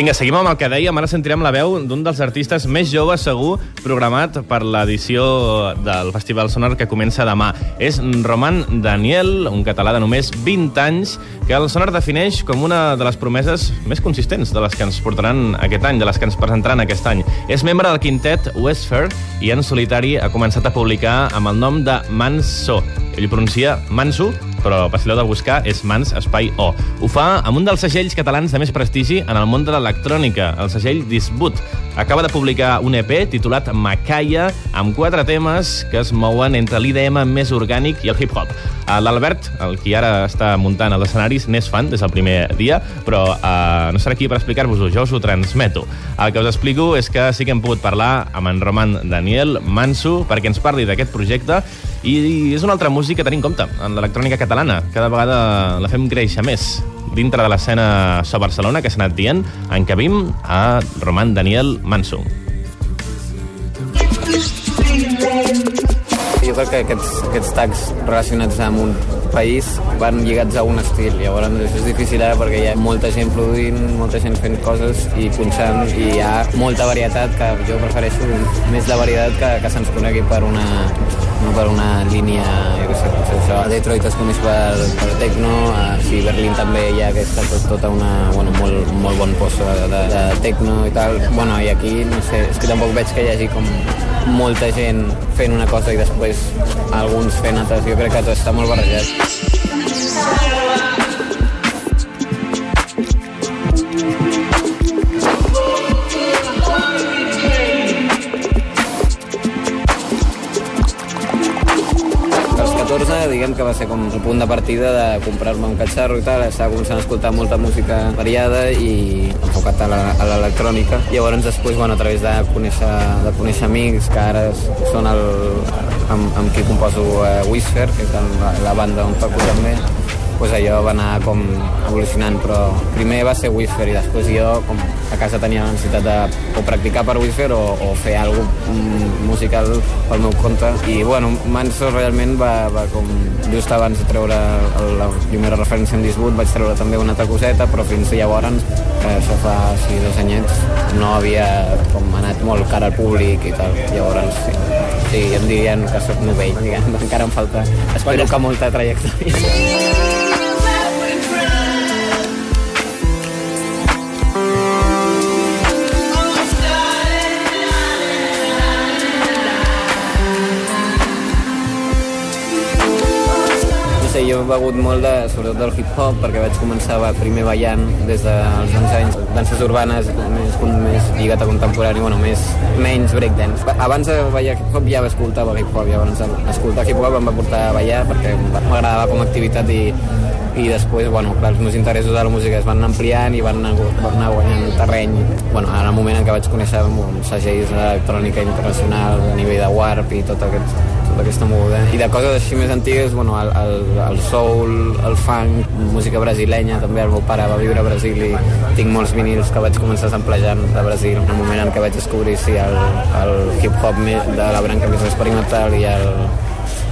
Vinga, seguim amb el que dèiem. Ara sentirem la veu d'un dels artistes més joves, segur, programat per l'edició del Festival Sonar que comença demà. És Roman Daniel, un català de només 20 anys, que el Sonar defineix com una de les promeses més consistents de les que ens portaran aquest any, de les que ens presentaran aquest any. És membre del quintet Westfair i en solitari ha començat a publicar amb el nom de Manso. Ell pronuncia Manso, però passileu de buscar és Mans Espai O. Ho fa amb un dels segells catalans de més prestigi en el món de l'electrònica, el segell Disbut. Acaba de publicar un EP titulat Macaya, amb quatre temes que es mouen entre l'IDM més orgànic i el hip-hop. L'Albert, el qui ara està muntant els escenaris, n'és fan des del primer dia, però uh, no serà aquí per explicar-vos-ho, jo us ho transmeto. El que us explico és que sí que hem pogut parlar amb en Roman Daniel Manso perquè ens parli d'aquest projecte i és una altra música a tenir en compte en l'electrònica catalana. Cada vegada la fem créixer més dintre de l'escena So Barcelona, que s'ha anat dient, encabim a Roman Daniel Manso. Jo crec que aquests, aquests tags relacionats amb un país van lligats a un estil. Llavors això és difícil ara perquè hi ha molta gent produint, molta gent fent coses i punxant i hi ha molta varietat que jo prefereixo més la varietat que, que se'ns conegui per una, no per una línia, jo què sé, potser això. A Detroit es coneix per, per techno, a sí, Berlín també hi ha aquesta tot, tota una, bueno, molt, molt bon poso de, de, de techno i tal. Bueno, i aquí, no sé, és que tampoc veig que hi hagi com molta gent fent una cosa i després alguns fent altres. Jo crec que tot està molt barrejat. Que va ser com el punt de partida de comprar-me un catxarro i tal, estava començant a escoltar molta música variada i enfocat a l'electrònica. Llavors després, bueno, a través de conèixer, de conèixer amics que ara són el, amb, amb qui composo eh, Whisper, que és la, la banda on toco també, pues allò va anar com evolucionant, però primer va ser Whisper i després jo com a casa tenia la necessitat de o practicar per Whisper o, o fer alguna cosa musical pel meu compte. I bueno, Manso realment va, va com just abans de treure el, la primera referència en Disboot vaig treure també una altra coseta però fins llavors, eh, això fa sí, dos anyets, no havia com anat molt cara al públic i tal. Llavors sí, sí em dirien que soc novell, diguem, encara em falta espero que molta trajectòria he begut molt de, sobretot del hip-hop, perquè vaig començar va, primer ballant des dels 11 anys, danses urbanes, més, més lligat a contemporani, bueno, més, menys breakdance. Abans de ballar hip-hop ja escoltava hip-hop, llavors escoltar hip-hop em va portar a ballar perquè m'agradava com a activitat i, i després, bueno, clar, els meus interessos de la música es van ampliant i van anar, van anar guanyant terreny. Bueno, en el moment en què vaig conèixer bon, segells d'electrònica internacional a nivell de Warp i tot aquest, tota aquesta moguda. I de coses així més antigues, bueno, el, el, el soul, el funk, música brasilenya, també el meu pare va viure a Brasil i tinc molts vinils que vaig començar samplejant de Brasil. En el moment en què vaig descobrir sí, el, el hip-hop de la branca més experimental i el,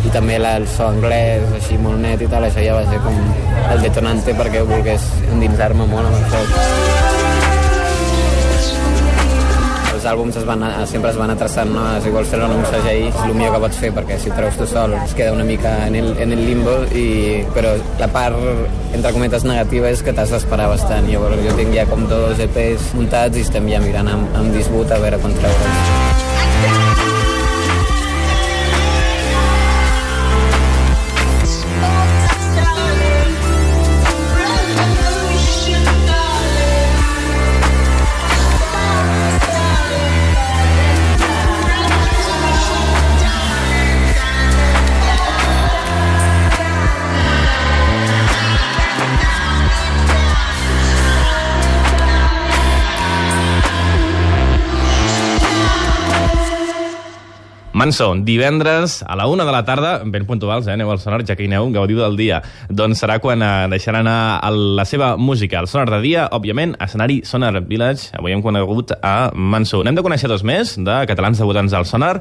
i també la, el so anglès, així molt net i tal, això ja va ser com el detonante perquè volgués endinsar-me molt amb això. Els àlbums es van, sempre es van anar traçant, no? Si vols fer un segell, és el millor que pots fer, perquè si ho treus tu sol es queda una mica en el, en el limbo, i, però la part, entre cometes, negativa és que t'has d'esperar bastant. Llavors jo tinc ja com dos EPs muntats i estem ja mirant amb, amb disbut a veure com treure'ls. Manso, divendres a la una de la tarda, ben puntuals, eh? aneu al sonar, ja que hi aneu, gaudiu del dia. Doncs serà quan eh, deixarà anar a la seva música. El sonar de dia, òbviament, escenari Sonar Village. Avui hem conegut a Manso. N'hem de conèixer dos més, de catalans debutants al sonar.